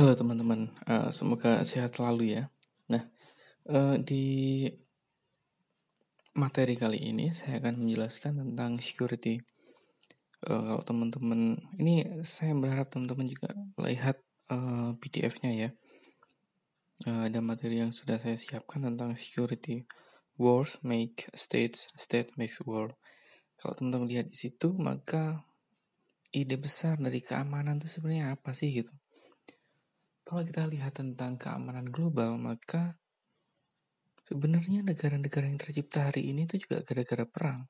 Halo teman-teman, uh, semoga sehat selalu ya. Nah, uh, di materi kali ini saya akan menjelaskan tentang security. Uh, kalau teman-teman, ini saya berharap teman-teman juga lihat uh, PDF-nya ya. Uh, ada materi yang sudah saya siapkan tentang security. Wars make states, state makes war. Kalau teman-teman lihat di situ, maka ide besar dari keamanan itu sebenarnya apa sih gitu? Kalau kita lihat tentang keamanan global, maka sebenarnya negara-negara yang tercipta hari ini itu juga gara-gara perang.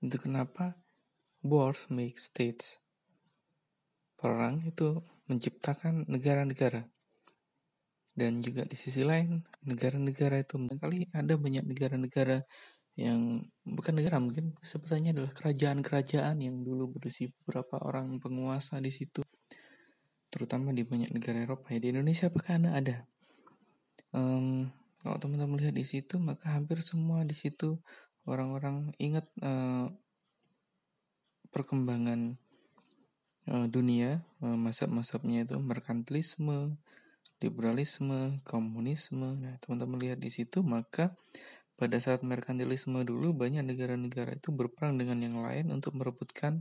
Itu kenapa wars make states. Perang itu menciptakan negara-negara. Dan juga di sisi lain, negara-negara itu kali ada banyak negara-negara yang bukan negara mungkin sebutannya adalah kerajaan-kerajaan yang dulu berisi beberapa orang penguasa di situ terutama di banyak negara Eropa ya. Di Indonesia apakah ada? Um, kalau teman-teman lihat di situ maka hampir semua di situ orang-orang ingat uh, perkembangan uh, dunia uh, masab-masabnya itu merkantilisme liberalisme komunisme. Nah teman-teman lihat di situ maka pada saat merkantilisme dulu banyak negara-negara itu berperang dengan yang lain untuk merebutkan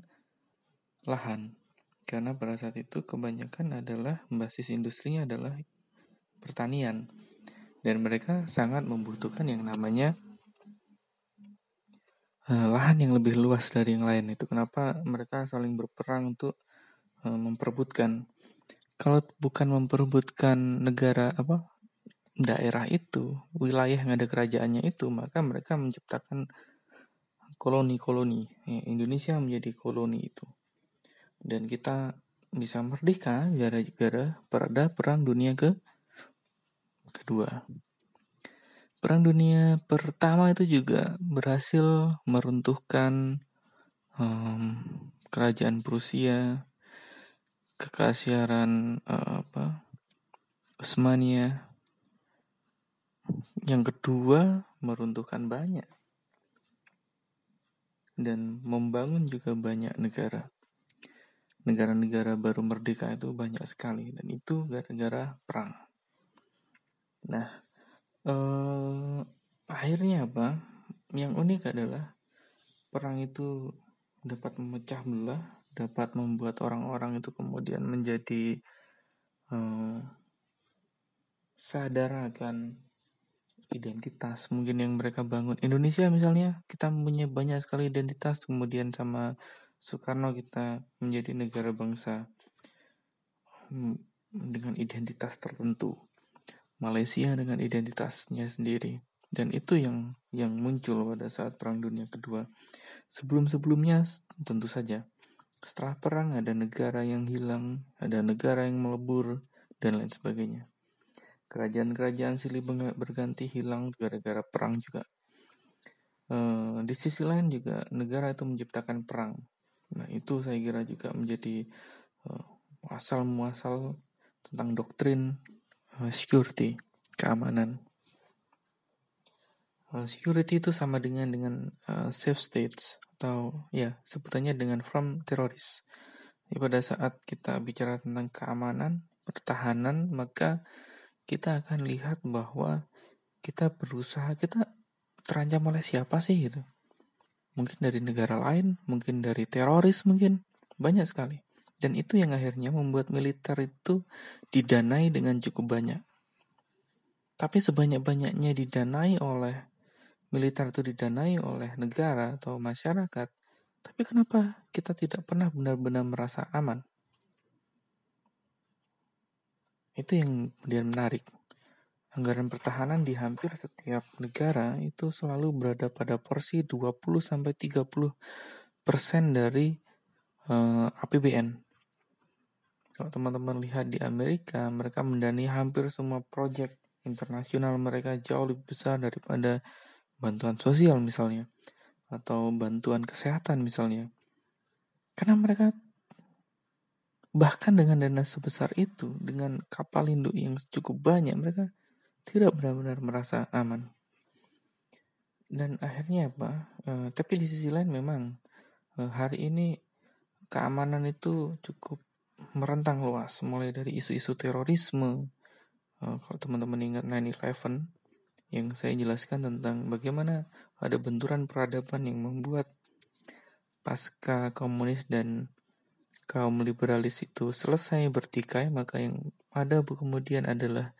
lahan karena pada saat itu kebanyakan adalah basis industrinya adalah pertanian. Dan mereka sangat membutuhkan yang namanya uh, lahan yang lebih luas dari yang lain. Itu kenapa mereka saling berperang untuk uh, memperebutkan. Kalau bukan memperebutkan negara apa daerah itu wilayah yang ada kerajaannya itu maka mereka menciptakan koloni-koloni. Indonesia menjadi koloni itu dan kita bisa merdeka gara-gara pada perang dunia ke kedua. Perang dunia pertama itu juga berhasil meruntuhkan um, kerajaan Prusia, kekaisaran uh, apa Osmania. Yang kedua meruntuhkan banyak dan membangun juga banyak negara negara-negara baru merdeka itu banyak sekali dan itu gara-gara perang. Nah, eh, akhirnya apa? Yang unik adalah perang itu dapat memecah belah, dapat membuat orang-orang itu kemudian menjadi eh, sadar akan identitas mungkin yang mereka bangun Indonesia misalnya kita punya banyak sekali identitas kemudian sama Soekarno kita menjadi negara bangsa hmm, dengan identitas tertentu. Malaysia dengan identitasnya sendiri. Dan itu yang yang muncul pada saat Perang Dunia Kedua. Sebelum-sebelumnya tentu saja. Setelah perang ada negara yang hilang, ada negara yang melebur, dan lain sebagainya. Kerajaan-kerajaan silih berganti hilang gara-gara perang juga. E, di sisi lain juga negara itu menciptakan perang Nah, itu saya kira juga menjadi uh, asal muasal tentang doktrin uh, security, keamanan. Uh, security itu sama dengan dengan uh, safe states atau ya sebutannya dengan from teroris. Jadi pada saat kita bicara tentang keamanan, pertahanan, maka kita akan lihat bahwa kita berusaha kita terancam oleh siapa sih gitu mungkin dari negara lain, mungkin dari teroris mungkin, banyak sekali. Dan itu yang akhirnya membuat militer itu didanai dengan cukup banyak. Tapi sebanyak-banyaknya didanai oleh militer itu didanai oleh negara atau masyarakat, tapi kenapa kita tidak pernah benar-benar merasa aman? Itu yang kemudian menarik. Anggaran pertahanan di hampir setiap negara itu selalu berada pada porsi 20 sampai 30 persen dari uh, eh, APBN. Kalau teman-teman lihat di Amerika, mereka mendanai hampir semua proyek internasional mereka jauh lebih besar daripada bantuan sosial misalnya atau bantuan kesehatan misalnya. Karena mereka bahkan dengan dana sebesar itu, dengan kapal induk yang cukup banyak, mereka tidak benar-benar merasa aman. Dan akhirnya apa? E, tapi di sisi lain memang e, hari ini keamanan itu cukup merentang luas, mulai dari isu-isu terorisme. Uh, kalau teman-teman ingat 9/11, yang saya jelaskan tentang bagaimana ada benturan peradaban yang membuat pasca komunis dan kaum liberalis itu selesai bertikai, maka yang ada kemudian adalah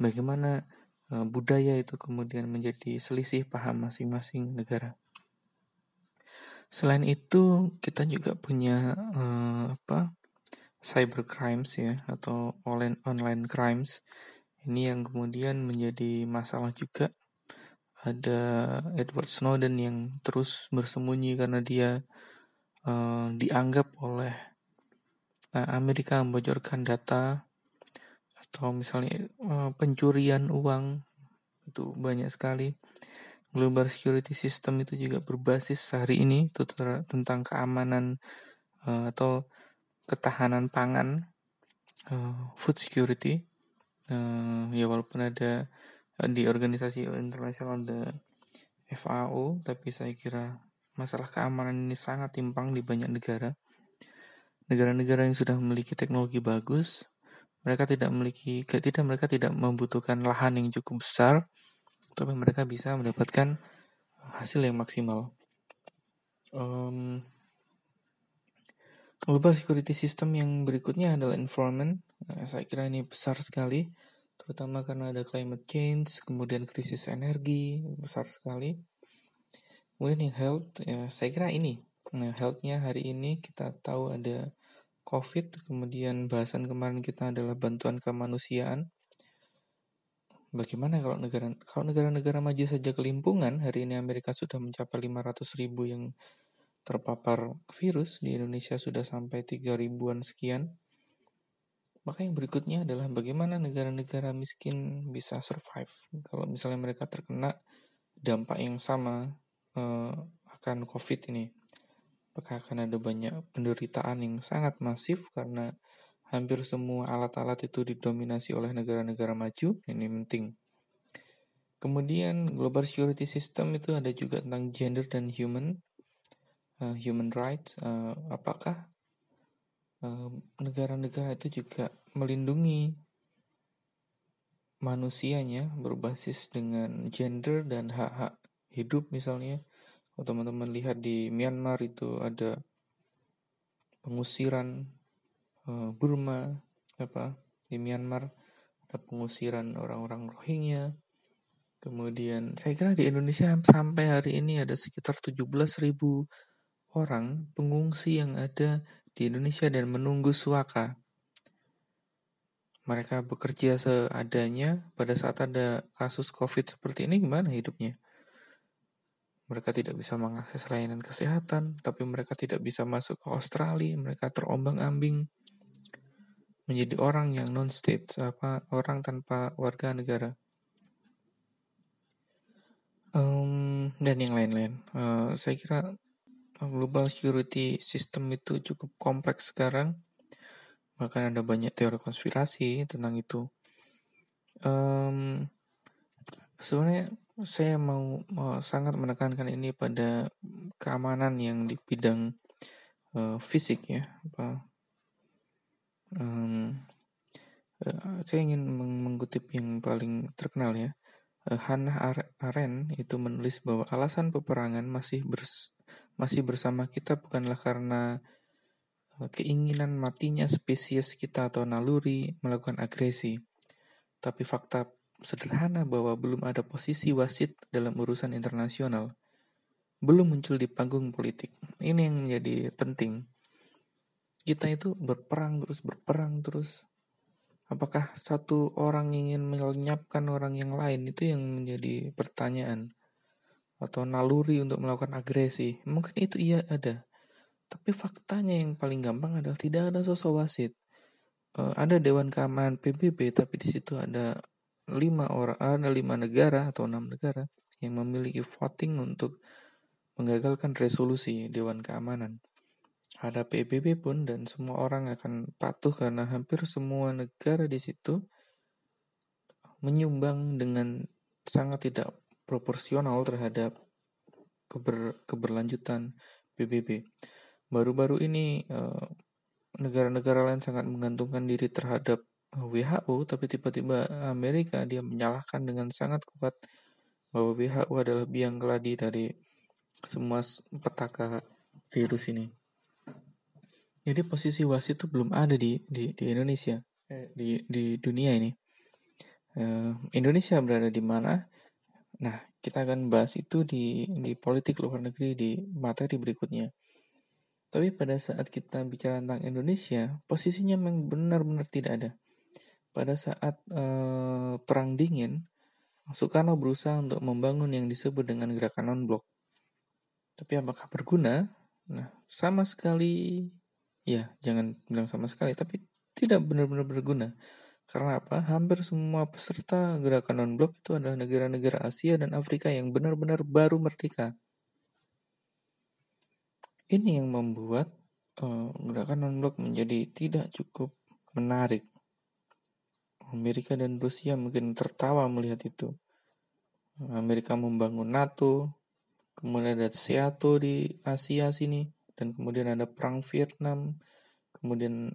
bagaimana uh, budaya itu kemudian menjadi selisih paham masing-masing negara. Selain itu, kita juga punya uh, apa cyber crimes ya atau online online crimes ini yang kemudian menjadi masalah juga ada Edward Snowden yang terus bersembunyi karena dia uh, dianggap oleh uh, Amerika membocorkan data atau misalnya uh, pencurian uang itu banyak sekali global security system itu juga berbasis hari ini itu tentang keamanan uh, atau ketahanan pangan, uh, food security. Uh, ya walaupun ada uh, di organisasi internasional ada FAO, tapi saya kira masalah keamanan ini sangat timpang di banyak negara. Negara-negara yang sudah memiliki teknologi bagus, mereka tidak memiliki tidak mereka tidak membutuhkan lahan yang cukup besar, tapi mereka bisa mendapatkan hasil yang maksimal. Um, Global security system yang berikutnya adalah environment. Nah, saya kira ini besar sekali, terutama karena ada climate change, kemudian krisis energi besar sekali. Kemudian yang health, ya saya kira ini. Nah, healthnya hari ini kita tahu ada COVID, kemudian bahasan kemarin kita adalah bantuan kemanusiaan. Bagaimana kalau negara kalau negara-negara maju saja kelimpungan, hari ini Amerika sudah mencapai 500 ribu yang terpapar virus di Indonesia sudah sampai 3 ribuan sekian. Maka yang berikutnya adalah bagaimana negara-negara miskin bisa survive. Kalau misalnya mereka terkena dampak yang sama uh, akan COVID ini. Apakah akan ada banyak penderitaan yang sangat masif karena hampir semua alat-alat itu didominasi oleh negara-negara maju. Ini penting. Kemudian global security system itu ada juga tentang gender dan human uh, human rights, uh, apakah negara-negara uh, itu juga melindungi manusianya berbasis dengan gender dan hak-hak hidup misalnya. Kalau teman-teman lihat di Myanmar itu ada pengusiran uh, Burma apa di Myanmar ada pengusiran orang-orang Rohingya. Kemudian saya kira di Indonesia sampai hari ini ada sekitar 17 ribu orang pengungsi yang ada di Indonesia dan menunggu suaka. Mereka bekerja seadanya pada saat ada kasus COVID seperti ini gimana hidupnya? Mereka tidak bisa mengakses layanan kesehatan, tapi mereka tidak bisa masuk ke Australia, mereka terombang-ambing menjadi orang yang non-state, apa orang tanpa warga negara. Um, dan yang lain-lain. Uh, saya kira global security system itu cukup kompleks sekarang. Bahkan ada banyak teori konspirasi tentang itu. Um, sebenarnya saya mau, mau sangat menekankan ini pada keamanan yang di bidang uh, fisik ya. Apa, um, uh, saya ingin mengutip yang paling terkenal ya. Uh, Hannah Arendt itu menulis bahwa alasan peperangan masih bers masih bersama kita bukanlah karena keinginan matinya spesies kita atau naluri melakukan agresi, tapi fakta sederhana bahwa belum ada posisi wasit dalam urusan internasional, belum muncul di panggung politik. Ini yang menjadi penting. Kita itu berperang terus, berperang terus. Apakah satu orang ingin melenyapkan orang yang lain itu yang menjadi pertanyaan atau naluri untuk melakukan agresi. Mungkin itu iya ada. Tapi faktanya yang paling gampang adalah tidak ada sosok wasit. Uh, ada Dewan Keamanan PBB, tapi di situ ada lima orang, ada lima negara atau enam negara yang memiliki voting untuk menggagalkan resolusi Dewan Keamanan. Ada PBB pun dan semua orang akan patuh karena hampir semua negara di situ menyumbang dengan sangat tidak proporsional terhadap keber, keberlanjutan PBB. Baru-baru ini uh, negara-negara lain sangat menggantungkan diri terhadap WHO, tapi tiba-tiba Amerika dia menyalahkan dengan sangat kuat bahwa WHO adalah biang keladi dari semua petaka virus ini. Jadi posisi wasit itu belum ada di di, di Indonesia, eh, di di dunia ini. Eh, Indonesia berada di mana? Nah, kita akan bahas itu di di politik luar negeri di materi berikutnya. Tapi pada saat kita bicara tentang Indonesia, posisinya memang benar-benar tidak ada. Pada saat eh, perang dingin, Soekarno berusaha untuk membangun yang disebut dengan gerakan non-blok. Tapi apakah berguna? Nah, sama sekali, ya jangan bilang sama sekali, tapi tidak benar-benar berguna. Karena apa? Hampir semua peserta gerakan non-blok itu adalah negara-negara Asia dan Afrika yang benar-benar baru merdeka. Ini yang membuat uh, gerakan non-blok menjadi tidak cukup menarik. Amerika dan Rusia mungkin tertawa melihat itu. Amerika membangun NATO, kemudian ada SEATO di Asia sini, dan kemudian ada perang Vietnam, kemudian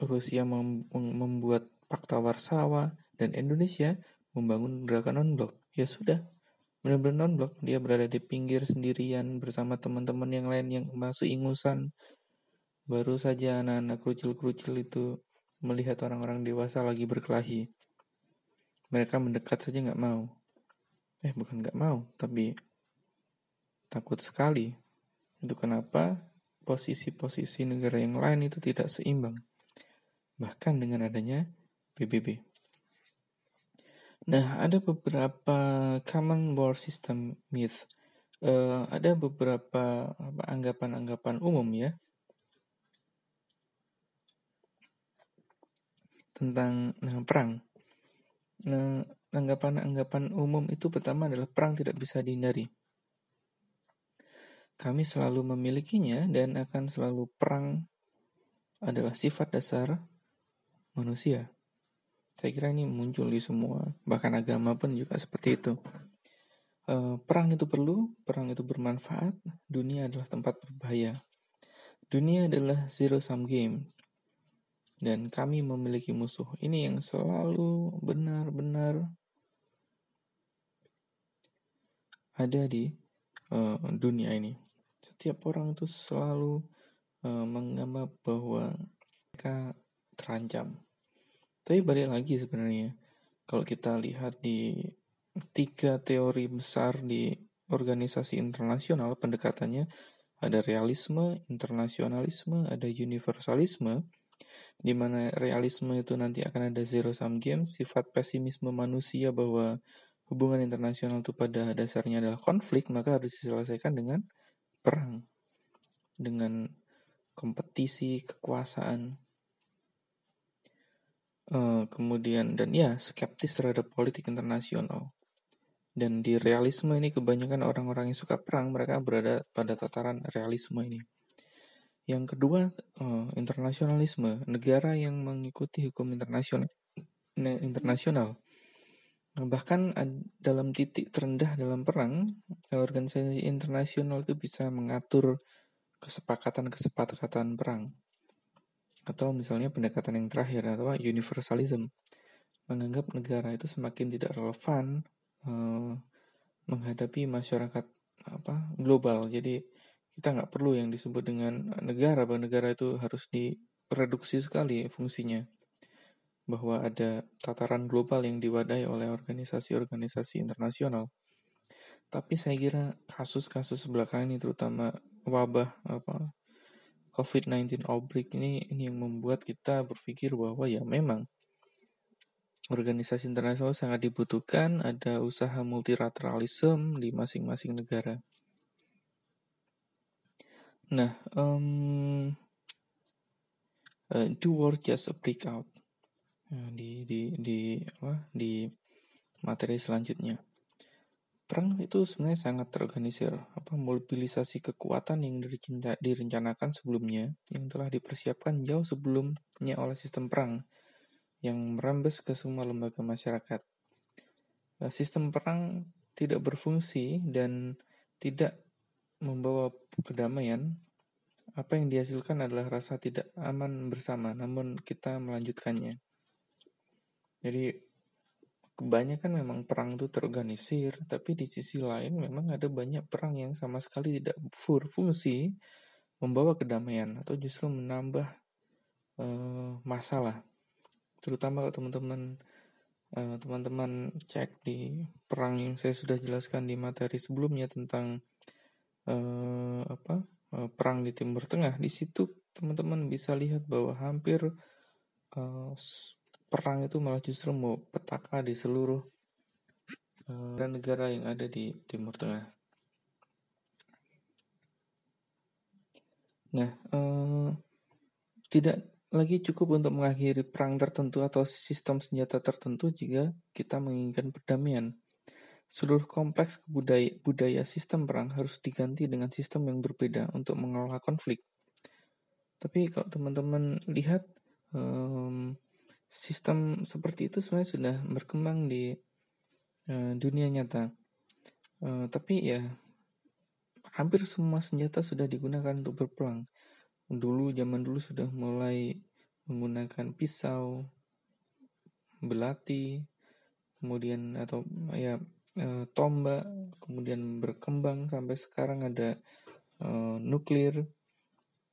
Rusia mem membuat Fakta Warsawa, dan Indonesia membangun gerakan non-blok. Ya sudah, benar-benar non-blok dia berada di pinggir sendirian bersama teman-teman yang lain yang masuk ingusan baru saja anak-anak kerucil-kerucil itu melihat orang-orang dewasa lagi berkelahi. Mereka mendekat saja nggak mau. Eh bukan nggak mau tapi takut sekali. Itu kenapa posisi-posisi negara yang lain itu tidak seimbang bahkan dengan adanya PBB Nah, ada beberapa common war system myth. Uh, ada beberapa anggapan-anggapan umum ya tentang nah, perang. Nah, anggapan-anggapan umum itu pertama adalah perang tidak bisa dihindari. Kami selalu memilikinya dan akan selalu perang adalah sifat dasar manusia. Saya kira ini muncul di semua, bahkan agama pun juga seperti itu. E, perang itu perlu, perang itu bermanfaat, dunia adalah tempat berbahaya. Dunia adalah zero sum game, dan kami memiliki musuh. Ini yang selalu benar-benar ada di uh, dunia ini. Setiap orang itu selalu uh, menganggap bahwa mereka terancam. Tapi balik lagi sebenarnya, kalau kita lihat di tiga teori besar di organisasi internasional pendekatannya ada realisme, internasionalisme, ada universalisme, di mana realisme itu nanti akan ada zero sum game, sifat pesimisme manusia bahwa hubungan internasional itu pada dasarnya adalah konflik, maka harus diselesaikan dengan perang, dengan kompetisi, kekuasaan, Uh, kemudian dan ya skeptis terhadap politik internasional. Dan di realisme ini kebanyakan orang-orang yang suka perang mereka berada pada tataran realisme ini. Yang kedua uh, internasionalisme, negara yang mengikuti hukum internasional. Internasional. Bahkan dalam titik terendah dalam perang, organisasi internasional itu bisa mengatur kesepakatan-kesepakatan perang atau misalnya pendekatan yang terakhir atau universalism menganggap negara itu semakin tidak relevan uh, menghadapi masyarakat apa global jadi kita nggak perlu yang disebut dengan negara bahwa negara itu harus direduksi sekali fungsinya bahwa ada tataran global yang diwadahi oleh organisasi-organisasi internasional tapi saya kira kasus-kasus belakangan ini terutama wabah apa COVID-19 outbreak ini ini yang membuat kita berpikir bahwa ya memang organisasi internasional sangat dibutuhkan, ada usaha multilateralisme di masing-masing negara. Nah, um, uh, do war just a break out nah, di di di apa di materi selanjutnya perang itu sebenarnya sangat terorganisir. Apa mobilisasi kekuatan yang direncanakan sebelumnya yang telah dipersiapkan jauh sebelumnya oleh sistem perang yang merembes ke semua lembaga masyarakat. Eh, sistem perang tidak berfungsi dan tidak membawa kedamaian apa yang dihasilkan adalah rasa tidak aman bersama, namun kita melanjutkannya. Jadi kebanyakan memang perang itu terorganisir, tapi di sisi lain memang ada banyak perang yang sama sekali tidak berfungsi membawa kedamaian atau justru menambah uh, masalah. Terutama kalau teman-teman uh, teman-teman cek di perang yang saya sudah jelaskan di materi sebelumnya tentang uh, apa uh, perang di Timur Tengah. Di situ teman-teman bisa lihat bahwa hampir uh, perang itu malah justru mau petaka di seluruh uh, negara yang ada di Timur Tengah. Nah, uh, tidak lagi cukup untuk mengakhiri perang tertentu atau sistem senjata tertentu jika kita menginginkan perdamaian. Seluruh kompleks budaya, budaya sistem perang harus diganti dengan sistem yang berbeda untuk mengelola konflik. Tapi kalau teman-teman lihat, um, sistem seperti itu sebenarnya sudah berkembang di uh, dunia nyata. Uh, tapi ya hampir semua senjata sudah digunakan untuk berperang. Dulu zaman dulu sudah mulai menggunakan pisau, belati, kemudian atau ya e, tombak, kemudian berkembang sampai sekarang ada e, nuklir,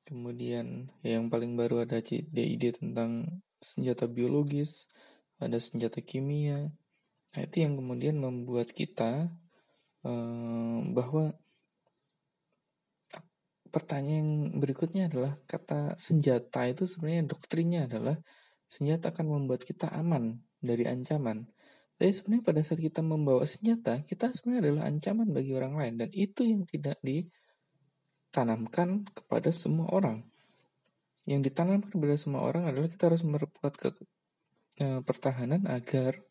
kemudian ya yang paling baru ada ide-ide tentang senjata biologis, ada senjata kimia. Nah, itu yang kemudian membuat kita uh, bahwa pertanyaan yang berikutnya adalah kata senjata itu sebenarnya doktrinnya adalah senjata akan membuat kita aman dari ancaman. Tapi sebenarnya pada saat kita membawa senjata, kita sebenarnya adalah ancaman bagi orang lain dan itu yang tidak ditanamkan kepada semua orang yang ditanamkan kepada semua orang adalah kita harus memperkuat ke e, pertahanan agar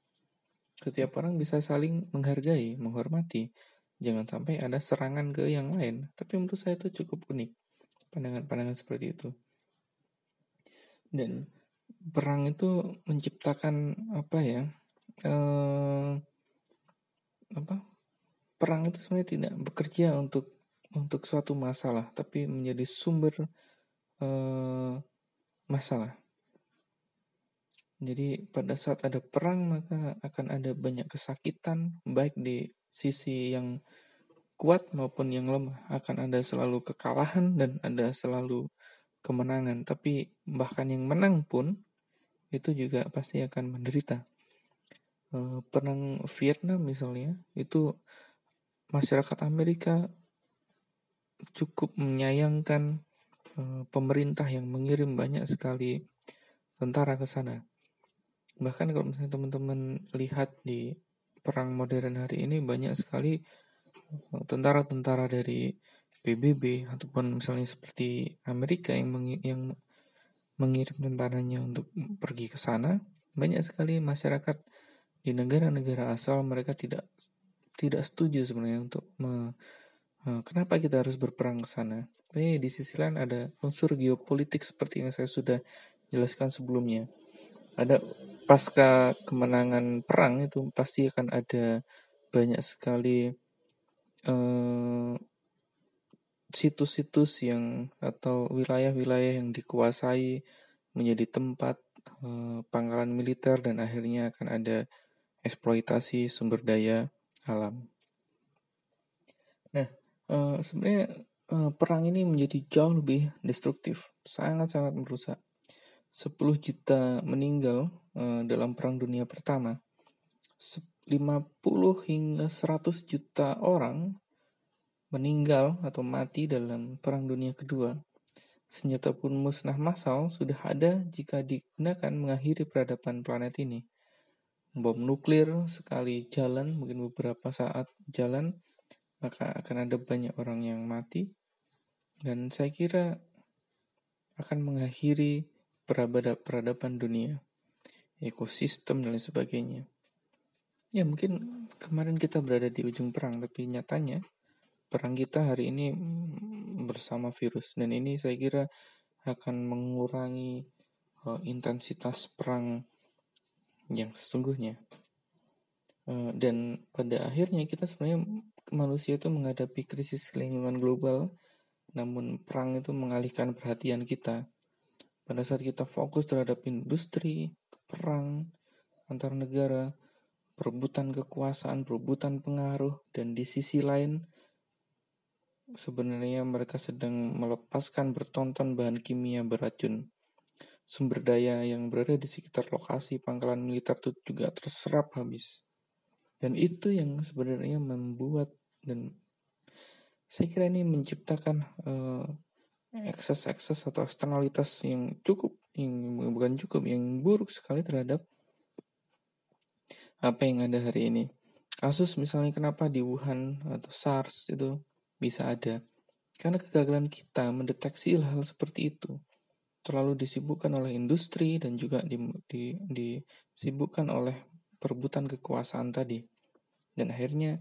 setiap orang bisa saling menghargai, menghormati. Jangan sampai ada serangan ke yang lain. Tapi menurut saya itu cukup unik pandangan-pandangan seperti itu. Dan perang itu menciptakan apa ya? E, apa? Perang itu sebenarnya tidak bekerja untuk untuk suatu masalah, tapi menjadi sumber eh, masalah. Jadi pada saat ada perang maka akan ada banyak kesakitan baik di sisi yang kuat maupun yang lemah akan ada selalu kekalahan dan ada selalu kemenangan tapi bahkan yang menang pun itu juga pasti akan menderita eh, perang Vietnam misalnya itu masyarakat Amerika cukup menyayangkan Eh, pemerintah yang mengirim banyak sekali tentara ke sana. Bahkan kalau misalnya teman-teman lihat di perang modern hari ini banyak sekali eh, tentara-tentara dari PBB ataupun misalnya seperti Amerika yang yang mengirim tentaranya untuk pergi ke sana, banyak sekali masyarakat di negara-negara asal mereka tidak tidak setuju sebenarnya untuk me, uh, kenapa kita harus berperang ke sana. Tapi di sisi lain ada unsur geopolitik seperti yang saya sudah jelaskan sebelumnya. Ada pasca kemenangan perang itu pasti akan ada banyak sekali eh, situs-situs yang atau wilayah-wilayah yang dikuasai menjadi tempat uh, pangkalan militer dan akhirnya akan ada eksploitasi sumber daya alam. Nah, uh, sebenarnya uh, perang ini menjadi jauh lebih destruktif, sangat-sangat merusak. 10 juta meninggal uh, dalam Perang Dunia Pertama. 50 hingga 100 juta orang meninggal atau mati dalam Perang Dunia Kedua. Senjata pun musnah massal sudah ada jika digunakan mengakhiri peradaban planet ini. Bom nuklir sekali jalan, mungkin beberapa saat jalan, maka akan ada banyak orang yang mati dan saya kira akan mengakhiri peradaban dunia, ekosistem dan lain sebagainya. Ya mungkin kemarin kita berada di ujung perang, tapi nyatanya perang kita hari ini bersama virus dan ini saya kira akan mengurangi uh, intensitas perang yang sesungguhnya. Uh, dan pada akhirnya kita sebenarnya manusia itu menghadapi krisis lingkungan global namun perang itu mengalihkan perhatian kita. Pada saat kita fokus terhadap industri, perang antar negara, perebutan kekuasaan, perebutan pengaruh, dan di sisi lain sebenarnya mereka sedang melepaskan bertonton bahan kimia beracun. Sumber daya yang berada di sekitar lokasi pangkalan militer itu juga terserap habis. Dan itu yang sebenarnya membuat dan saya kira ini menciptakan uh, ekses-ekses atau eksternalitas yang cukup, yang bukan cukup, yang buruk sekali terhadap apa yang ada hari ini. Kasus misalnya kenapa di Wuhan atau SARS itu bisa ada. Karena kegagalan kita mendeteksi hal-hal seperti itu. Terlalu disibukkan oleh industri dan juga di, di, disibukkan oleh perebutan kekuasaan tadi. Dan akhirnya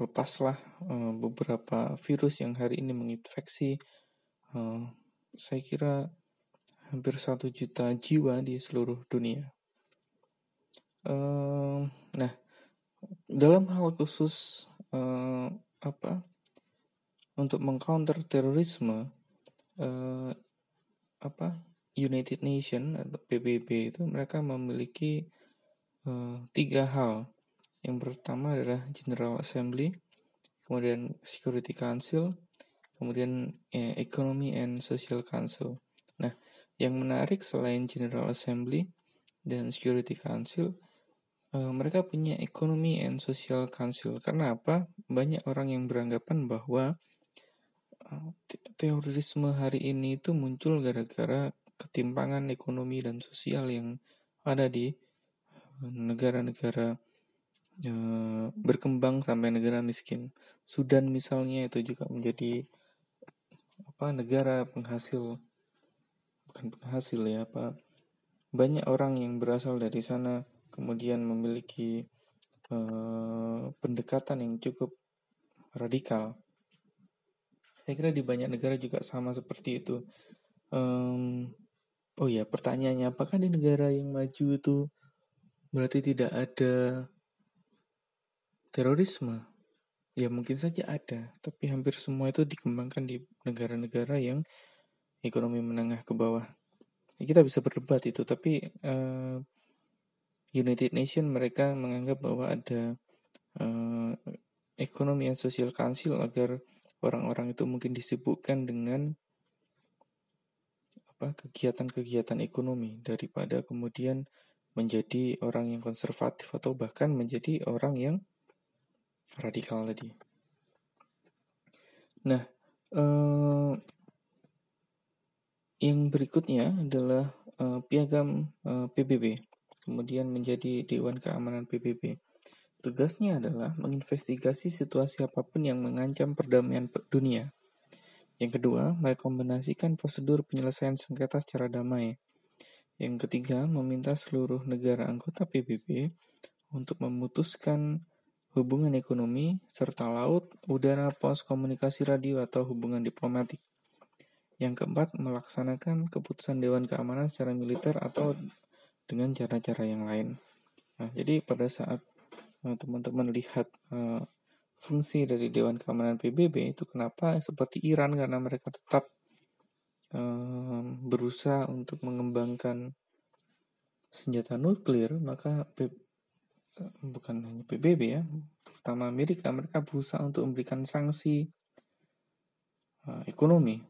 lepaslah uh, beberapa virus yang hari ini menginfeksi uh, saya kira hampir satu juta jiwa di seluruh dunia. Uh, nah, dalam hal khusus uh, apa untuk mengcounter terorisme uh, apa United Nation atau PBB itu mereka memiliki uh, tiga hal yang pertama adalah General Assembly, kemudian Security Council, kemudian eh, Economy and Social Council. Nah, yang menarik selain General Assembly dan Security Council, eh, mereka punya Economy and Social Council. Karena apa? Banyak orang yang beranggapan bahwa terorisme hari ini itu muncul gara-gara ketimpangan ekonomi dan sosial yang ada di eh, negara-negara e, berkembang sampai negara miskin. Sudan misalnya itu juga menjadi apa negara penghasil bukan penghasil ya apa banyak orang yang berasal dari sana kemudian memiliki e, pendekatan yang cukup radikal. Saya kira di banyak negara juga sama seperti itu. Um, oh ya, pertanyaannya apakah di negara yang maju itu berarti tidak ada Terorisme? Ya mungkin saja ada, tapi hampir semua itu dikembangkan di negara-negara yang ekonomi menengah ke bawah. Ya, kita bisa berdebat itu, tapi uh, United Nation mereka menganggap bahwa ada uh, ekonomi and social council agar orang-orang itu mungkin disibukkan dengan apa kegiatan-kegiatan ekonomi daripada kemudian menjadi orang yang konservatif atau bahkan menjadi orang yang radikal tadi. Nah, eh, yang berikutnya adalah eh, piagam eh, PBB, kemudian menjadi Dewan Keamanan PBB. Tugasnya adalah menginvestigasi situasi apa pun yang mengancam perdamaian dunia. Yang kedua, merekomendasikan prosedur penyelesaian sengketa secara damai. Yang ketiga, meminta seluruh negara anggota PBB untuk memutuskan hubungan ekonomi, serta laut, udara, pos, komunikasi radio, atau hubungan diplomatik. Yang keempat, melaksanakan keputusan Dewan Keamanan secara militer atau dengan cara-cara yang lain. Nah, jadi pada saat teman-teman uh, lihat uh, fungsi dari Dewan Keamanan PBB itu kenapa seperti Iran karena mereka tetap uh, berusaha untuk mengembangkan senjata nuklir, maka bukan hanya PBB ya, terutama Amerika, mereka berusaha untuk memberikan sanksi ekonomi,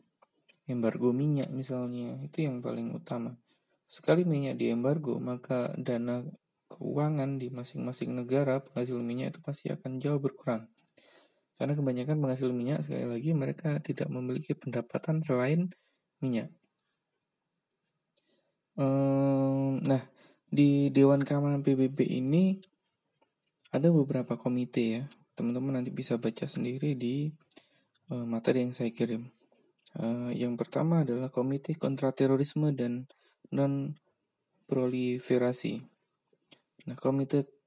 embargo minyak misalnya, itu yang paling utama. Sekali minyak di embargo, maka dana keuangan di masing-masing negara penghasil minyak itu pasti akan jauh berkurang. Karena kebanyakan penghasil minyak, sekali lagi, mereka tidak memiliki pendapatan selain minyak. Um, nah, di Dewan Keamanan PBB ini ada beberapa komite ya. Teman-teman nanti bisa baca sendiri di uh, materi yang saya kirim. Uh, yang pertama adalah Komite Kontraterorisme dan Non Proliferasi. Nah, Komite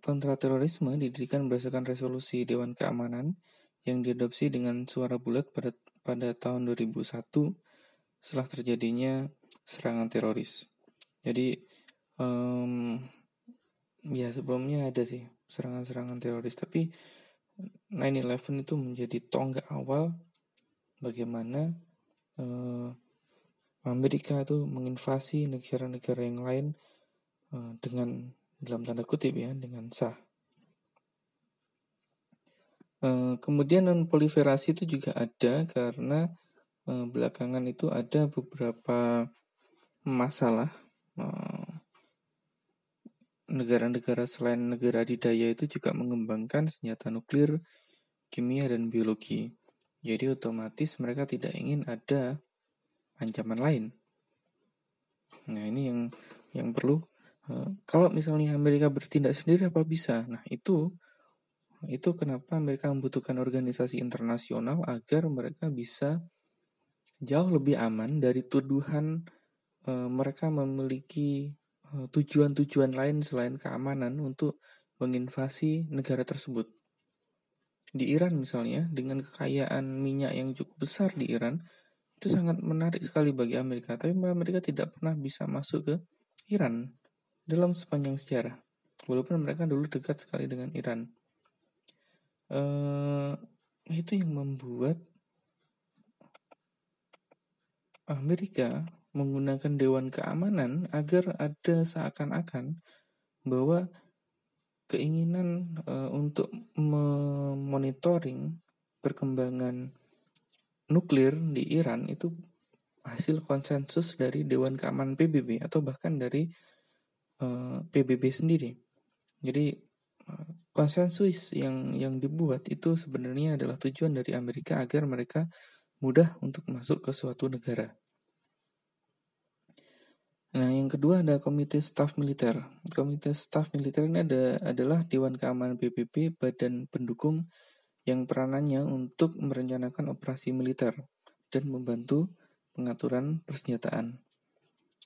Kontraterorisme didirikan berdasarkan resolusi Dewan Keamanan yang diadopsi dengan suara bulat pada pada tahun 2001 setelah terjadinya serangan teroris. Jadi um, ya sebelumnya ada sih serangan-serangan teroris tapi 9/11 itu menjadi tonggak awal bagaimana uh, Amerika itu menginvasi negara-negara yang lain uh, dengan dalam tanda kutip ya dengan sah. Uh, kemudian non proliferasi itu juga ada karena uh, belakangan itu ada beberapa masalah negara-negara selain negara adidaya itu juga mengembangkan senjata nuklir, kimia, dan biologi. Jadi otomatis mereka tidak ingin ada ancaman lain. Nah ini yang yang perlu. Uh, kalau misalnya Amerika bertindak sendiri apa bisa? Nah itu itu kenapa mereka membutuhkan organisasi internasional agar mereka bisa jauh lebih aman dari tuduhan uh, mereka memiliki Eh, tujuan-tujuan lain selain keamanan untuk menginvasi negara tersebut. Di Iran misalnya, dengan kekayaan minyak yang cukup besar di Iran, itu sangat menarik sekali bagi Amerika. Tapi mereka tidak pernah bisa masuk ke Iran dalam sepanjang sejarah. Walaupun mereka dulu dekat sekali dengan Iran. Uh, itu yang membuat Amerika menggunakan Dewan Keamanan agar ada seakan-akan bahwa keinginan uh, untuk memonitoring perkembangan nuklir di Iran itu hasil konsensus dari Dewan Keamanan PBB atau bahkan dari eh, PBB sendiri. Jadi uh, konsensus yang yang dibuat itu sebenarnya adalah tujuan dari Amerika agar mereka mudah untuk masuk ke suatu negara. Nah, yang kedua ada Komite Staf Militer. Komite Staf Militer ini ada, adalah Dewan Keamanan PBB, badan pendukung yang peranannya untuk merencanakan operasi militer dan membantu pengaturan persenjataan.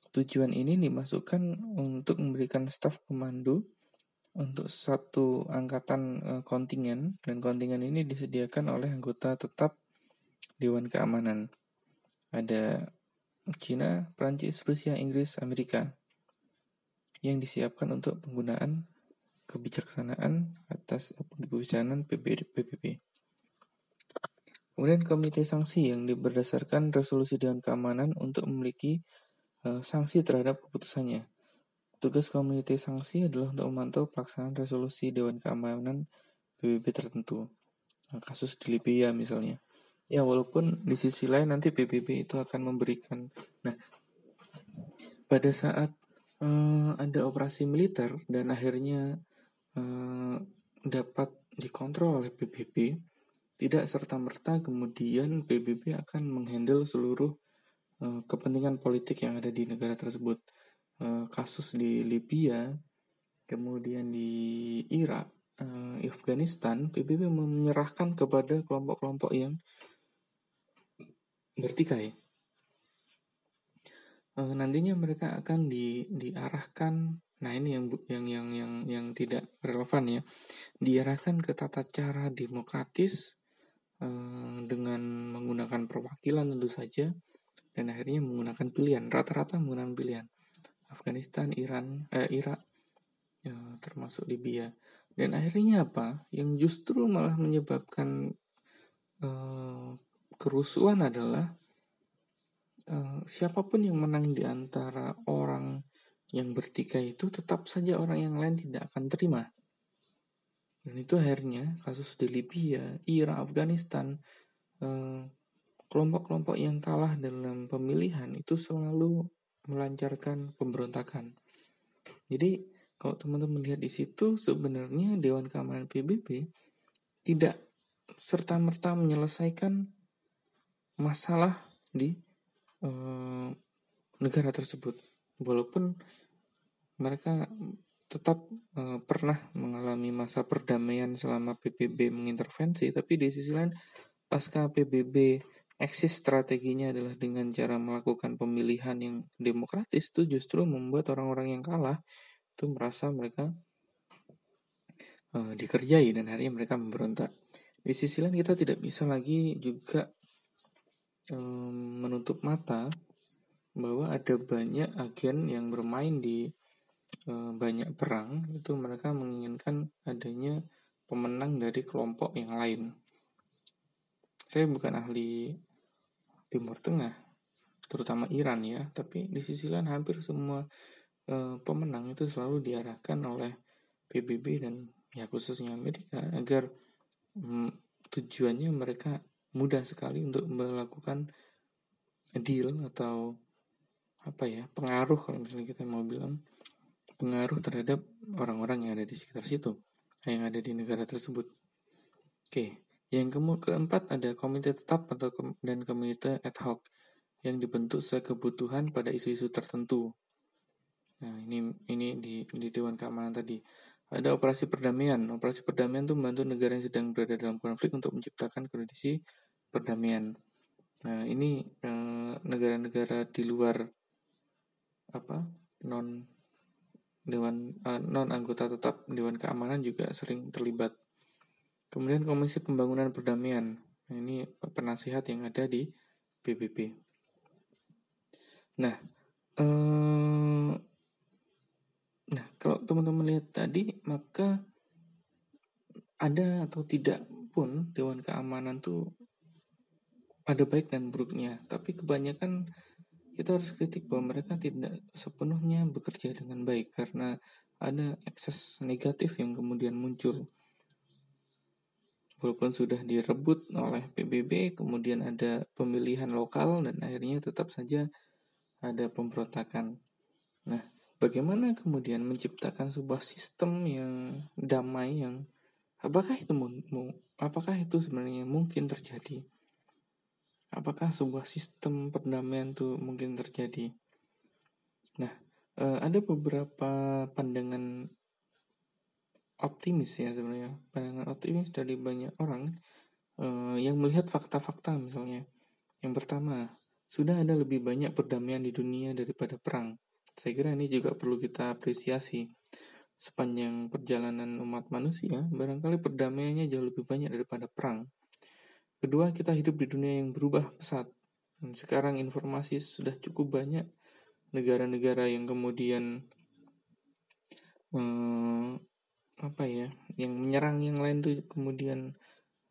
Tujuan ini dimasukkan untuk memberikan staf komando untuk satu angkatan e, kontingen dan kontingen ini disediakan oleh anggota tetap Dewan Keamanan. Ada China, Prancis, Rusia, Inggris, Amerika yang disiapkan untuk penggunaan kebijaksanaan atas kebijaksanaan PBB. Kemudian komite sanksi yang berdasarkan resolusi Dewan Keamanan untuk memiliki uh, sanksi terhadap keputusannya. Tugas komite sanksi adalah untuk memantau pelaksanaan resolusi Dewan Keamanan PBB tertentu. Nah, kasus di Libya misalnya. Ya walaupun di sisi lain nanti PBB itu akan memberikan. Nah, pada saat uh, ada operasi militer dan akhirnya uh, dapat dikontrol oleh PBB, tidak serta merta kemudian PBB akan menghandle seluruh uh, kepentingan politik yang ada di negara tersebut. Uh, kasus di Libya, kemudian di Irak, uh, Afghanistan, PBB menyerahkan kepada kelompok-kelompok yang bertikai. Nantinya mereka akan di, diarahkan, nah ini yang yang yang yang yang tidak relevan ya, diarahkan ke tata cara demokratis dengan menggunakan perwakilan tentu saja, dan akhirnya menggunakan pilihan, rata-rata menggunakan pilihan. Afghanistan, Iran, eh, Irak, ya, termasuk Libya. Dan akhirnya apa? Yang justru malah menyebabkan uh, kerusuhan adalah uh, siapa pun yang menang di antara orang yang bertikai itu tetap saja orang yang lain tidak akan terima. Dan itu akhirnya kasus di Libya, Irak, Afghanistan, eh, kelompok-kelompok yang kalah dalam pemilihan itu selalu melancarkan pemberontakan. Jadi kalau teman-teman lihat di situ sebenarnya Dewan Keamanan PBB tidak serta-merta menyelesaikan masalah di uh, negara tersebut walaupun mereka tetap uh, pernah mengalami masa perdamaian selama PBB mengintervensi tapi di sisi lain pasca PBB eksis strateginya adalah dengan cara melakukan pemilihan yang demokratis itu justru membuat orang-orang yang kalah itu merasa mereka uh, dikerjai dan akhirnya mereka memberontak. Di sisi lain kita tidak bisa lagi juga um, menutup mata bahwa ada banyak agen yang bermain di um, banyak perang itu mereka menginginkan adanya pemenang dari kelompok yang lain. Saya bukan ahli Timur Tengah, terutama Iran ya, tapi di sisi lain hampir semua uh, pemenang itu selalu diarahkan oleh PBB dan ya khususnya Amerika agar um, tujuannya mereka mudah sekali untuk melakukan deal atau apa ya pengaruh kalau misalnya kita mau bilang pengaruh terhadap orang-orang yang ada di sekitar situ yang ada di negara tersebut. Oke, yang keempat ada komite tetap atau dan komite ad hoc yang dibentuk sesuai kebutuhan pada isu-isu tertentu. Nah, ini ini di, di Dewan Keamanan tadi. Ada operasi perdamaian. Operasi perdamaian itu membantu negara yang sedang berada dalam konflik untuk menciptakan kondisi perdamaian. Nah, ini eh, negara-negara eh, di luar apa non dewan eh, non anggota tetap Dewan Keamanan juga sering terlibat Kemudian Komisi Pembangunan Perdamaian. Nah, ini penasihat yang ada di PBB. Nah, eh, nah kalau teman-teman lihat tadi, maka ada atau tidak pun Dewan Keamanan tuh ada baik dan buruknya. Tapi kebanyakan kita harus kritik bahwa mereka tidak sepenuhnya bekerja dengan baik karena ada ekses negatif yang kemudian muncul walaupun sudah direbut oleh PBB, kemudian ada pemilihan lokal dan akhirnya tetap saja ada pemberontakan. Nah, bagaimana kemudian menciptakan sebuah sistem yang damai yang apakah itu apakah itu sebenarnya mungkin terjadi? Apakah sebuah sistem perdamaian itu mungkin terjadi? Nah, eh, ada beberapa pandangan optimis ya sebenarnya. Pandangan optimis dari banyak orang uh, yang melihat fakta-fakta misalnya. Yang pertama sudah ada lebih banyak perdamaian di dunia daripada perang. Saya kira ini juga perlu kita apresiasi. Sepanjang perjalanan umat manusia barangkali perdamaiannya jauh lebih banyak daripada perang. Kedua kita hidup di dunia yang berubah pesat. Sekarang informasi sudah cukup banyak. Negara-negara yang kemudian uh, apa ya yang menyerang yang lain tuh kemudian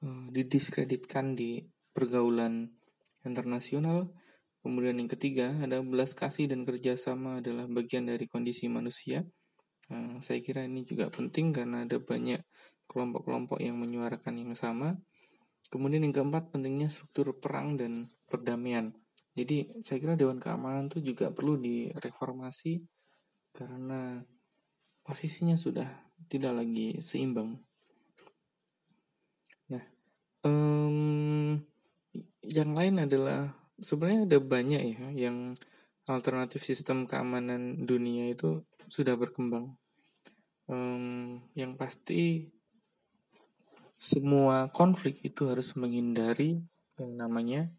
uh, didiskreditkan di pergaulan internasional. Kemudian yang ketiga ada belas kasih dan kerjasama adalah bagian dari kondisi manusia. Uh, saya kira ini juga penting karena ada banyak kelompok-kelompok yang menyuarakan yang sama. Kemudian yang keempat pentingnya struktur perang dan perdamaian. Jadi saya kira Dewan Keamanan itu juga perlu direformasi karena posisinya sudah tidak lagi seimbang. Nah, um, yang lain adalah sebenarnya ada banyak ya yang alternatif sistem keamanan dunia itu sudah berkembang. Um, yang pasti semua konflik itu harus menghindari yang namanya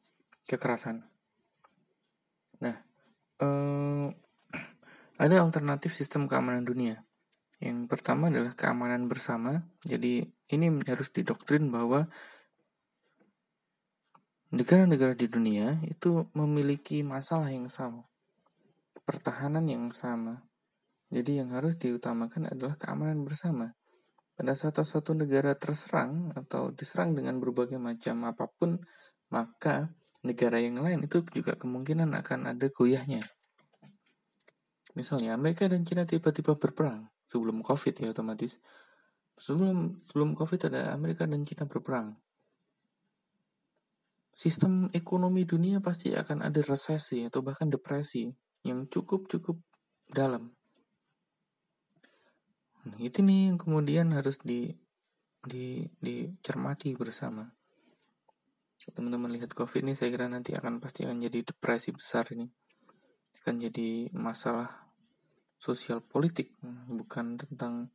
kekerasan. Nah, um, ada alternatif sistem keamanan dunia. Yang pertama adalah keamanan bersama. Jadi ini harus didoktrin bahwa negara-negara di dunia itu memiliki masalah yang sama, pertahanan yang sama. Jadi yang harus diutamakan adalah keamanan bersama. Pada saat satu negara terserang atau diserang dengan berbagai macam apa pun, maka negara yang lain itu juga kemungkinan akan ada goyahnya. Misalnya Amerika dan Cina tiba-tiba berperang sebelum COVID ya otomatis. Sebelum sebelum COVID ada Amerika dan Cina berperang. Sistem ekonomi dunia pasti akan ada resesi atau bahkan depresi yang cukup-cukup dalam. Nah, itu nih yang kemudian harus di di dicermati bersama. Teman-teman lihat COVID ini saya kira nanti akan pasti akan jadi depresi besar ini. Akan jadi masalah sosial politik bukan tentang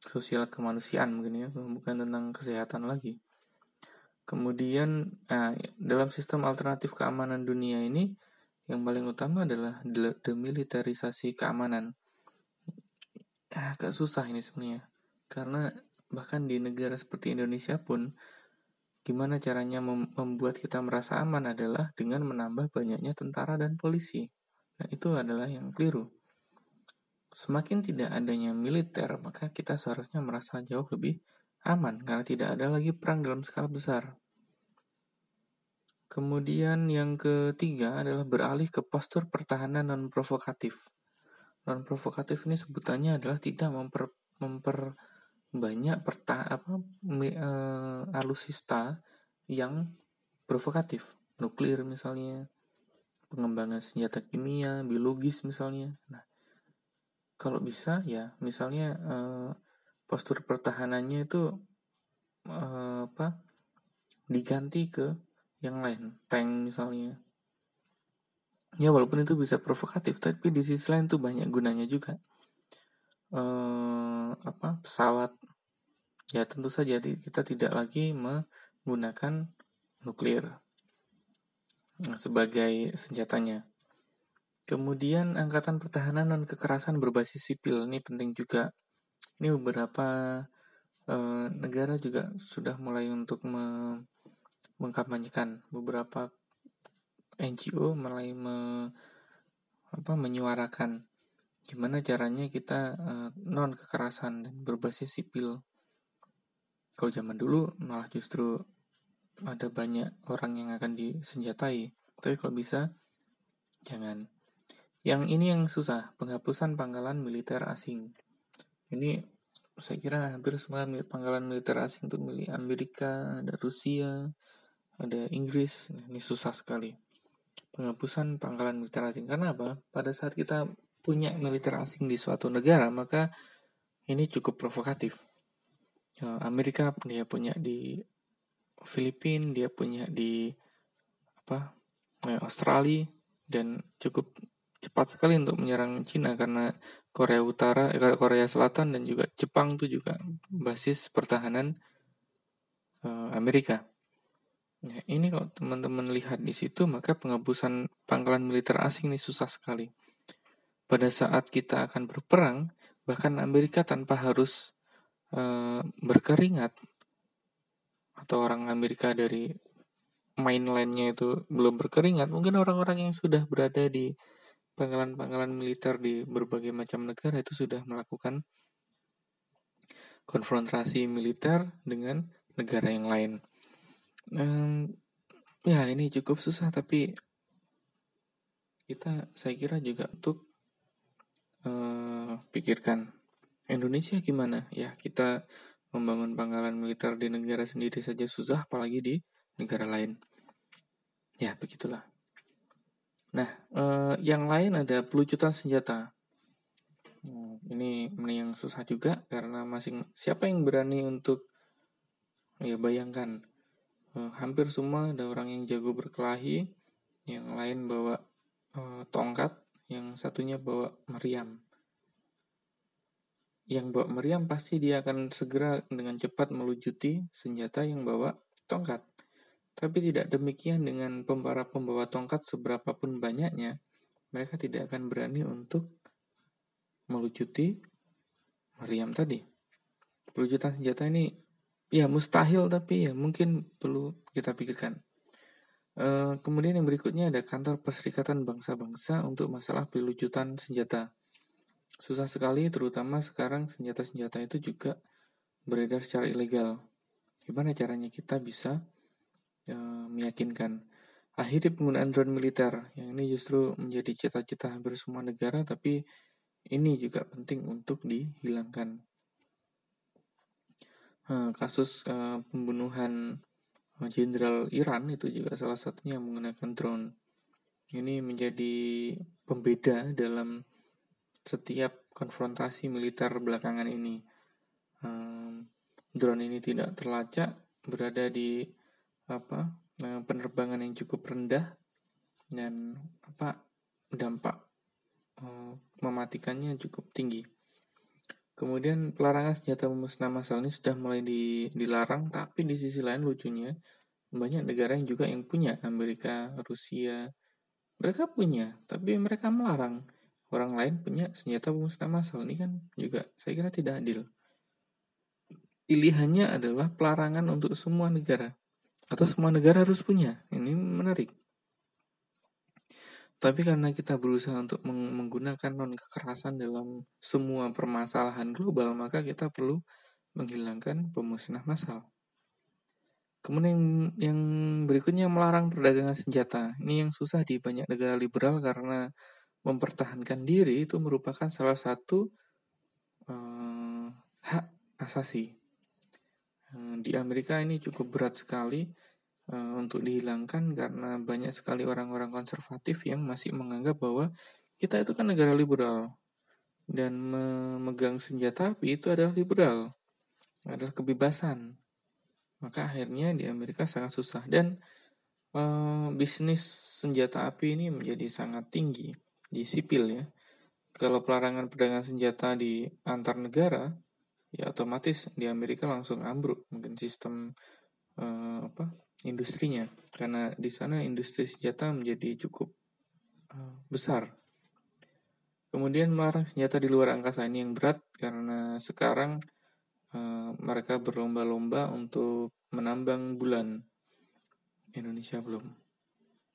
sosial kemanusiaan mungkin ya bukan tentang kesehatan lagi. Kemudian nah, dalam sistem alternatif keamanan dunia ini yang paling utama adalah demilitarisasi keamanan. Agak susah ini sebenarnya karena bahkan di negara seperti Indonesia pun gimana caranya membuat kita merasa aman adalah dengan menambah banyaknya tentara dan polisi. Nah itu adalah yang keliru Semakin tidak adanya militer, maka kita seharusnya merasa jauh lebih aman karena tidak ada lagi perang dalam skala besar. Kemudian yang ketiga adalah beralih ke postur pertahanan non provokatif. Non provokatif ini sebutannya adalah tidak memper, memper banyak perta apa me, uh, alusista yang provokatif, nuklir misalnya, pengembangan senjata kimia, biologis misalnya. Nah, kalau bisa ya misalnya uh, postur pertahanannya itu uh, apa diganti ke yang lain, tank misalnya. Ya walaupun itu bisa provokatif, tapi di sisi lain tuh banyak gunanya juga. Eh, apa pesawat ya tentu saja kita tidak lagi menggunakan nuklir sebagai senjatanya. Kemudian angkatan pertahanan dan kekerasan berbasis sipil ini penting juga. Ini beberapa eh, negara juga sudah mulai untuk me mengkampanyekan beberapa NGO mulai me, apa, menyuarakan gimana caranya kita uh, non kekerasan dan berbasis sipil. Kalau zaman dulu malah justru ada banyak orang yang akan disenjatai. Tapi kalau bisa jangan. Yang ini yang susah, penghapusan pangkalan militer asing. Ini saya kira hampir semua pangkalan militer asing itu milik Amerika, ada Rusia, ada Inggris, ini susah sekali. Penghapusan pangkalan militer asing. Karena apa? Pada saat kita punya militer asing di suatu negara, maka ini cukup provokatif. Eh, Amerika dia punya di Filipina, dia punya di apa eh, Australia dan cukup cepat sekali untuk menyerang Cina karena Korea Utara, eh, Korea Selatan dan juga Jepang itu juga basis pertahanan Amerika. Ya, ini kalau teman-teman lihat di situ, maka penghapusan pangkalan militer asing ini susah sekali. Pada saat kita akan berperang, bahkan Amerika tanpa harus e, berkeringat, atau orang Amerika dari mainlandnya itu belum berkeringat, mungkin orang-orang yang sudah berada di pangkalan-pangkalan militer di berbagai macam negara itu sudah melakukan konfrontasi militer dengan negara yang lain. Um, ya ini cukup susah tapi kita saya kira juga untuk uh, pikirkan Indonesia gimana. Ya kita membangun pangkalan militer di negara sendiri saja susah apalagi di negara lain. Ya begitulah nah uh, yang lain ada pelucutan senjata hmm, ini ini yang susah juga karena masing siapa yang berani untuk ya bayangkan uh, hampir semua ada orang yang jago berkelahi, yang lain bawa uh, tongkat, yang satunya bawa meriam. Yang bawa meriam pasti dia akan segera dengan cepat melucuti senjata yang bawa tongkat. Tapi tidak demikian dengan pembara pembawa tongkat seberapapun banyaknya, mereka tidak akan berani untuk melucuti meriam tadi. Pelucutan senjata ini ya mustahil tapi ya mungkin perlu kita pikirkan. Uh, kemudian yang berikutnya ada kantor Perserikatan Bangsa-Bangsa untuk masalah pelucutan senjata. Susah sekali, terutama sekarang senjata-senjata itu juga beredar secara ilegal. Gimana caranya kita bisa uh, meyakinkan? Akhirnya penggunaan drone militer, yang ini justru menjadi cita-cita hampir semua negara, tapi ini juga penting untuk dihilangkan. Eh, kasus uh, pembunuhan eh, jenderal Iran itu juga salah satunya menggunakan drone. Ini menjadi pembeda dalam setiap konfrontasi militer belakangan ini. Drone ini tidak terlacak, berada di apa penerbangan yang cukup rendah dan apa dampak uh, mematikannya cukup tinggi. Kemudian pelarangan senjata memusnah massal ini sudah mulai di, dilarang, tapi di sisi lain lucunya banyak negara yang juga yang punya Amerika, Rusia, mereka punya, tapi mereka melarang orang lain punya senjata pemusnah massal ini kan juga saya kira tidak adil. Pilihannya adalah pelarangan untuk semua negara atau semua negara harus punya. Ini menarik. Tapi karena kita berusaha untuk menggunakan non kekerasan dalam semua permasalahan global, maka kita perlu menghilangkan pemusnah massal. Kemudian yang berikutnya melarang perdagangan senjata. Ini yang susah di banyak negara liberal karena mempertahankan diri itu merupakan salah satu uh, hak asasi. Uh, di Amerika ini cukup berat sekali uh, untuk dihilangkan karena banyak sekali orang-orang konservatif yang masih menganggap bahwa kita itu kan negara liberal dan memegang senjata api itu adalah liberal, adalah kebebasan. Maka akhirnya di Amerika sangat susah dan uh, bisnis senjata api ini menjadi sangat tinggi di sipil ya. Kalau pelarangan perdagangan senjata di antar negara, ya otomatis di Amerika langsung ambruk mungkin sistem uh, apa industrinya karena di sana industri senjata menjadi cukup uh, besar. Kemudian melarang senjata di luar angkasa ini yang berat karena sekarang uh, mereka berlomba-lomba untuk menambang bulan. Indonesia belum.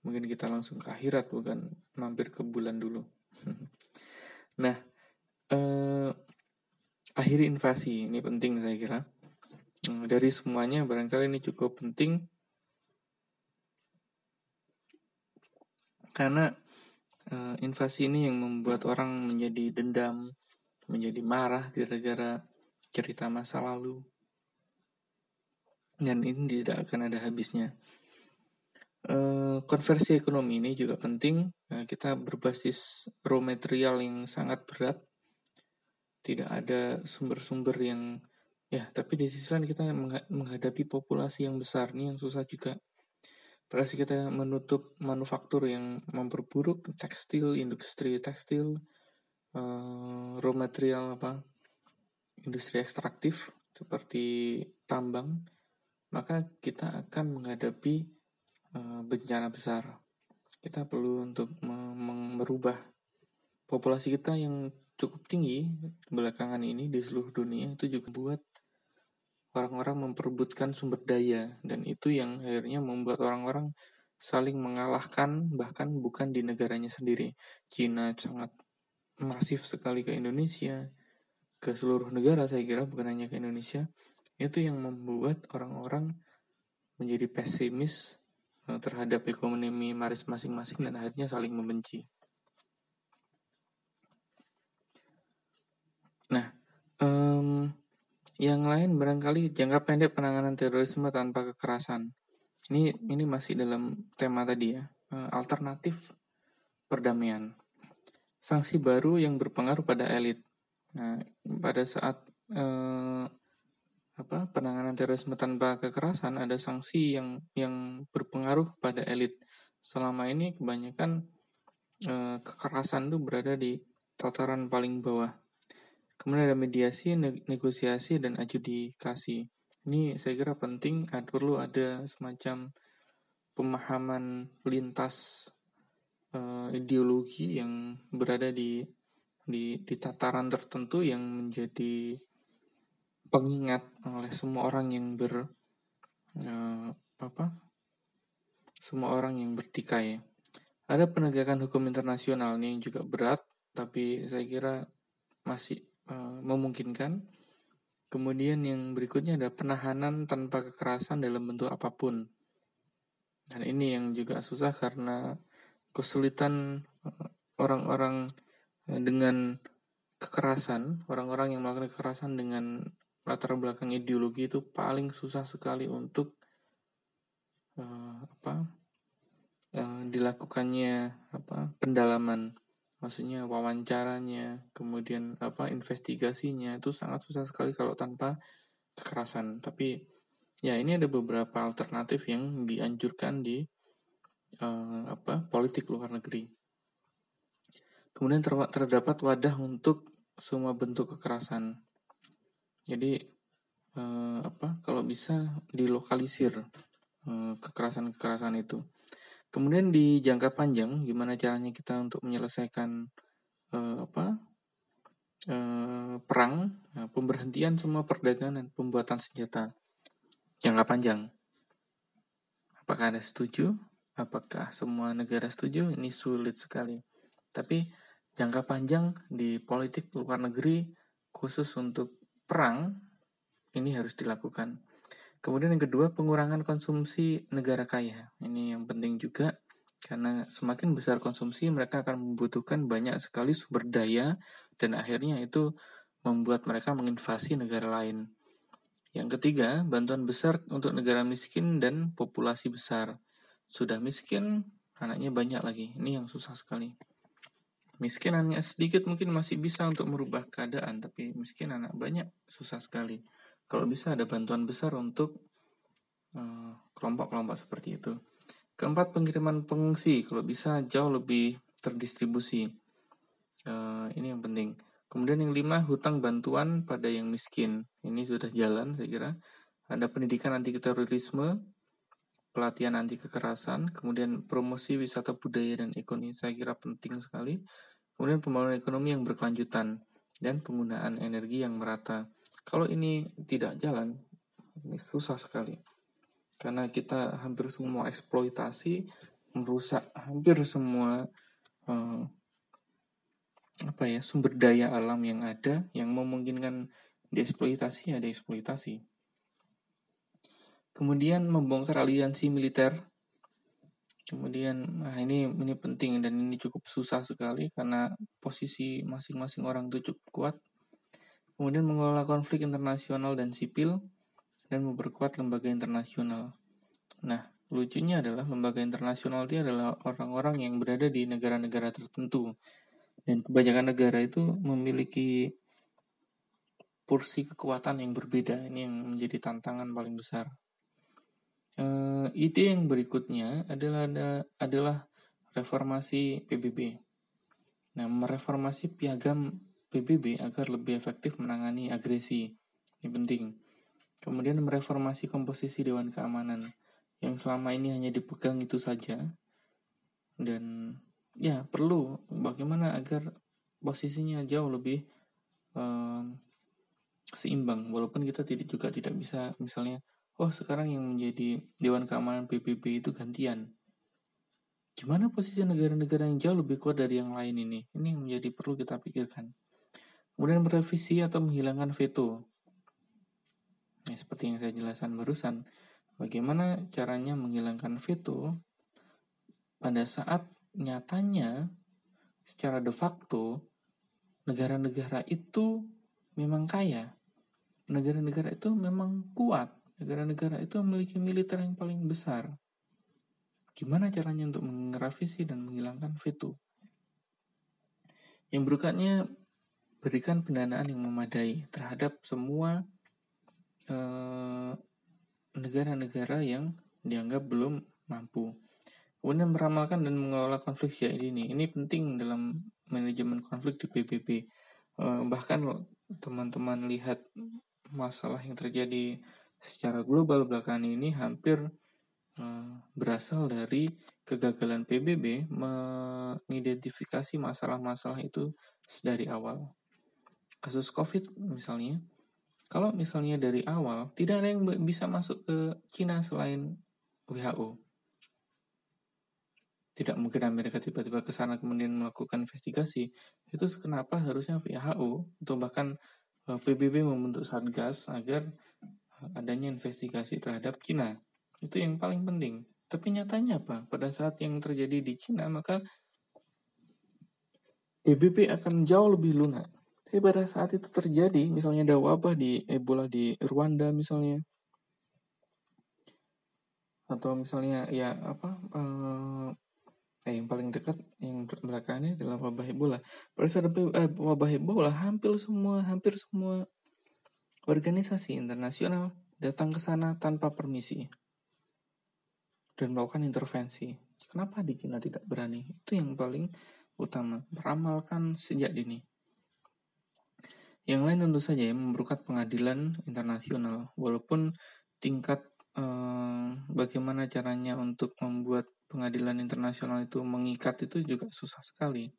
Mungkin kita langsung ke akhirat bukan mampir ke bulan dulu. nah, uh, akhiri invasi ini penting saya kira. Hmm, dari semuanya barangkali ini cukup penting karena uh, invasi ini yang membuat orang menjadi dendam, menjadi marah gara-gara cerita masa lalu. Dan ini tidak akan ada habisnya. Uh, konversi ekonomi ini juga penting. Uh, kita berbasis raw material yang sangat berat tidak ada sumber-sumber yang ya tapi di sisi lain kita menghadapi populasi yang besar nih yang susah juga. Berarti kita menutup manufaktur yang memperburuk tekstil industri tekstil uh, raw material apa industri ekstraktif seperti tambang maka kita akan menghadapi uh, bencana besar. Kita perlu untuk merubah populasi kita yang cukup tinggi belakangan ini di seluruh dunia itu juga buat orang-orang memperebutkan sumber daya dan itu yang akhirnya membuat orang-orang saling mengalahkan bahkan bukan di negaranya sendiri. Cina sangat masif sekali ke Indonesia, ke seluruh negara saya kira bukan hanya ke Indonesia. Itu yang membuat orang-orang menjadi pesimis eh, terhadap ekonomi maris masing-masing dan akhirnya saling membenci. Nah, um, yang lain barangkali jangka pendek penanganan terorisme tanpa kekerasan. Ini ini masih dalam tema tadi ya, uh, alternatif perdamaian. Sanksi baru yang berpengaruh pada elit. Nah, pada saat uh, apa penanganan terorisme tanpa kekerasan ada sanksi yang yang berpengaruh pada elit. Selama ini kebanyakan uh, kekerasan itu berada di tataran paling bawah Kemudian ada mediasi, negosiasi, dan adjudikasi. Ini saya kira penting, perlu ada semacam pemahaman lintas uh, ideologi yang berada di, di di tataran tertentu yang menjadi pengingat oleh semua orang yang ber uh, apa semua orang yang bertikai. Ada penegakan hukum internasional nih yang juga berat, tapi saya kira masih Eh, memungkinkan. Kemudian yang berikutnya ada penahanan tanpa kekerasan dalam bentuk apa pun. Dan ini yang juga susah karena kesulitan eh, orang-orang eh, dengan kekerasan, orang-orang yang melakukan kekerasan dengan latar belakang ideologi itu paling susah sekali untuk uh, apa uh, dilakukannya apa pendalaman maksudnya wawancaranya, kemudian apa investigasinya itu sangat susah sekali kalau tanpa kekerasan. Tapi ya ini ada beberapa alternatif yang dianjurkan di uh, apa politik luar negeri. Kemudian ter terdapat wadah untuk semua bentuk kekerasan. Jadi uh, apa kalau bisa dilokalisir uh, kekerasan-kekerasan itu. Kemudian di jangka panjang, gimana caranya kita untuk menyelesaikan uh, apa uh, perang, uh, pemberhentian semua perdagangan dan pembuatan senjata jangka panjang. Apakah ada setuju? Apakah semua negara setuju? Ini sulit sekali. Tapi jangka panjang di politik luar negeri khusus untuk perang ini harus dilakukan. Kemudian yang kedua, pengurangan konsumsi negara kaya. Ini yang penting juga karena semakin besar konsumsi mereka akan membutuhkan banyak sekali sumber daya dan akhirnya itu membuat mereka menginvasi negara lain. Yang ketiga, bantuan besar untuk negara miskin dan populasi besar. Sudah miskin, anaknya banyak lagi. Ini yang susah sekali. Miskin hanya sedikit mungkin masih bisa untuk merubah keadaan, tapi miskin anak banyak susah sekali. Kalau bisa ada bantuan besar untuk eh, kelompok-kelompok seperti itu. Keempat, pengiriman pengungsi. Kalau bisa jauh lebih terdistribusi. Uh, ini yang penting. Kemudian yang lima, hutang bantuan pada yang miskin. Ini sudah jalan, saya kira. Ada pendidikan anti terorisme, pelatihan anti kekerasan, kemudian promosi wisata budaya dan ekonomi. Saya kira penting sekali. Kemudian pembangunan ekonomi yang berkelanjutan dan penggunaan energi yang merata. Kalau ini tidak jalan, ini susah sekali. Karena kita hampir semua eksploitasi, merusak hampir semua uh, apa ya sumber daya alam yang ada yang memungkinkan dieksploitasi ya dieksploitasi. Kemudian membongkar aliansi militer. Kemudian nah ini ini penting dan ini cukup susah sekali karena posisi masing-masing orang itu cukup kuat kemudian mengelola konflik internasional dan sipil, dan memperkuat lembaga internasional. Nah, lucunya adalah lembaga internasional itu adalah orang-orang yang berada di negara-negara tertentu. Dan kebanyakan negara itu memiliki porsi kekuatan yang berbeda. Ini yang menjadi tantangan paling besar. E, ide yang berikutnya adalah ada, adalah reformasi PBB. Nah, mereformasi piagam PBB agar lebih efektif menangani agresi. Ini penting. Kemudian mereformasi komposisi Dewan Keamanan yang selama ini hanya dipegang itu saja. Dan ya perlu bagaimana agar posisinya jauh lebih um, seimbang walaupun kita tidak juga tidak bisa misalnya oh sekarang yang menjadi Dewan Keamanan PBB itu gantian gimana posisi negara-negara yang jauh lebih kuat dari yang lain ini ini yang menjadi perlu kita pikirkan Kemudian merevisi atau menghilangkan veto. Nah, seperti yang saya jelaskan barusan, bagaimana caranya menghilangkan veto pada saat nyatanya secara de facto negara-negara itu memang kaya. Negara-negara itu memang kuat. Negara-negara itu memiliki militer yang paling besar. Gimana caranya untuk merevisi dan menghilangkan veto? Yang berikutnya berikan pendanaan yang memadai terhadap semua eh, negara-negara yang dianggap belum mampu. Kemudian meramalkan dan mengelola konflik siap ini. Ini penting dalam manajemen konflik di PBB. Uh, eh, bahkan teman-teman lihat masalah yang terjadi secara global belakangan ini hampir uh, berasal dari kegagalan PBB mengidentifikasi masalah-masalah itu dari awal kasus COVID misalnya, kalau misalnya dari awal tidak ada yang bisa masuk ke Cina selain WHO. Tidak mungkin Amerika tiba-tiba ke sana kemudian melakukan investigasi. Itu kenapa harusnya WHO atau bahkan eh, PBB membentuk satgas agar eh, adanya investigasi terhadap Cina. Itu yang paling penting. Tapi nyatanya apa? Pada saat yang terjadi di Cina, maka PBB akan jauh lebih lunak tapi pada saat itu terjadi, misalnya ada wabah di Ebola di Rwanda misalnya, atau misalnya ya apa eh, eh yang paling dekat yang belakangan ini adalah wabah Ebola. Pada saat eh, wabah Ebola, hampir semua hampir semua organisasi internasional datang ke sana tanpa permisi dan melakukan intervensi. Kenapa di China tidak berani? Itu yang paling utama, meramalkan sejak dini. Yang lain tentu saja ya memerlukan pengadilan internasional, walaupun tingkat eh, bagaimana caranya untuk membuat pengadilan internasional itu mengikat itu juga susah sekali.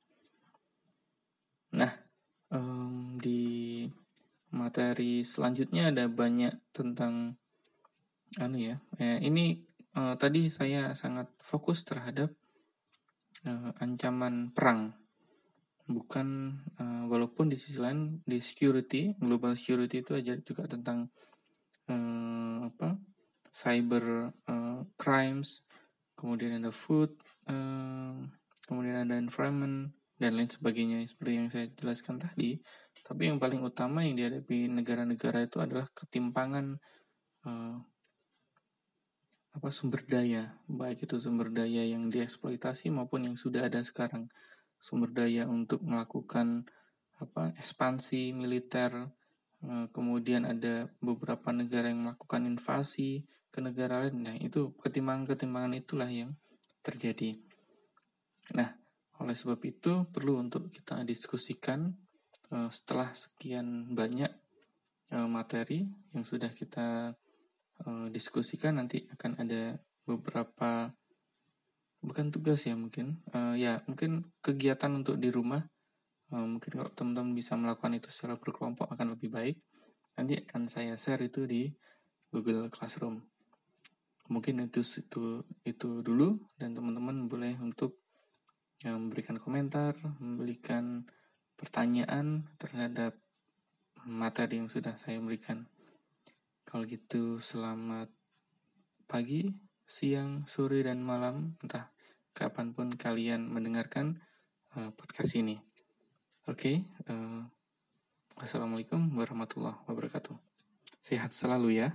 Nah, eh, di materi selanjutnya ada banyak tentang anu ya, eh, ini eh, tadi saya sangat fokus terhadap eh, ancaman perang bukan uh, walaupun di sisi lain di security global security itu aja juga tentang uh, apa cyber uh, crimes, kemudian ada food, uh, kemudian ada environment dan lain sebagainya seperti yang saya jelaskan tadi. Tapi yang paling utama yang dihadapi negara-negara itu adalah ketimpangan uh, apa sumber daya, baik itu sumber daya yang dieksploitasi maupun yang sudah ada sekarang. Sumber daya untuk melakukan apa ekspansi militer, eh, kemudian ada beberapa negara yang melakukan invasi ke negara lain. Nah, itu ketimpangan-ketimpangan itulah yang terjadi. Nah, oleh sebab itu perlu untuk kita diskusikan eh, setelah sekian banyak eh, materi yang sudah kita diskusikan nanti akan ada beberapa bukan tugas ya mungkin. Uh, ya mungkin kegiatan untuk di rumah uh, mungkin kalau teman-teman bisa melakukan itu secara berkelompok akan lebih baik. Nanti akan saya share itu di Google Classroom. Mungkin itu itu itu dulu dan teman-teman boleh untuk ya, memberikan komentar memberikan pertanyaan terhadap materi yang sudah saya berikan. Kalau gitu selamat pagi, siang, sore, dan malam, entah kapan pun kalian mendengarkan uh, podcast ini. Oke, okay, uh, Wassalamualaikum warahmatullahi wabarakatuh. Sehat selalu ya.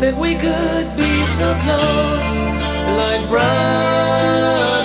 That we could be so close, like brothers.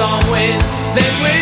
on when they win.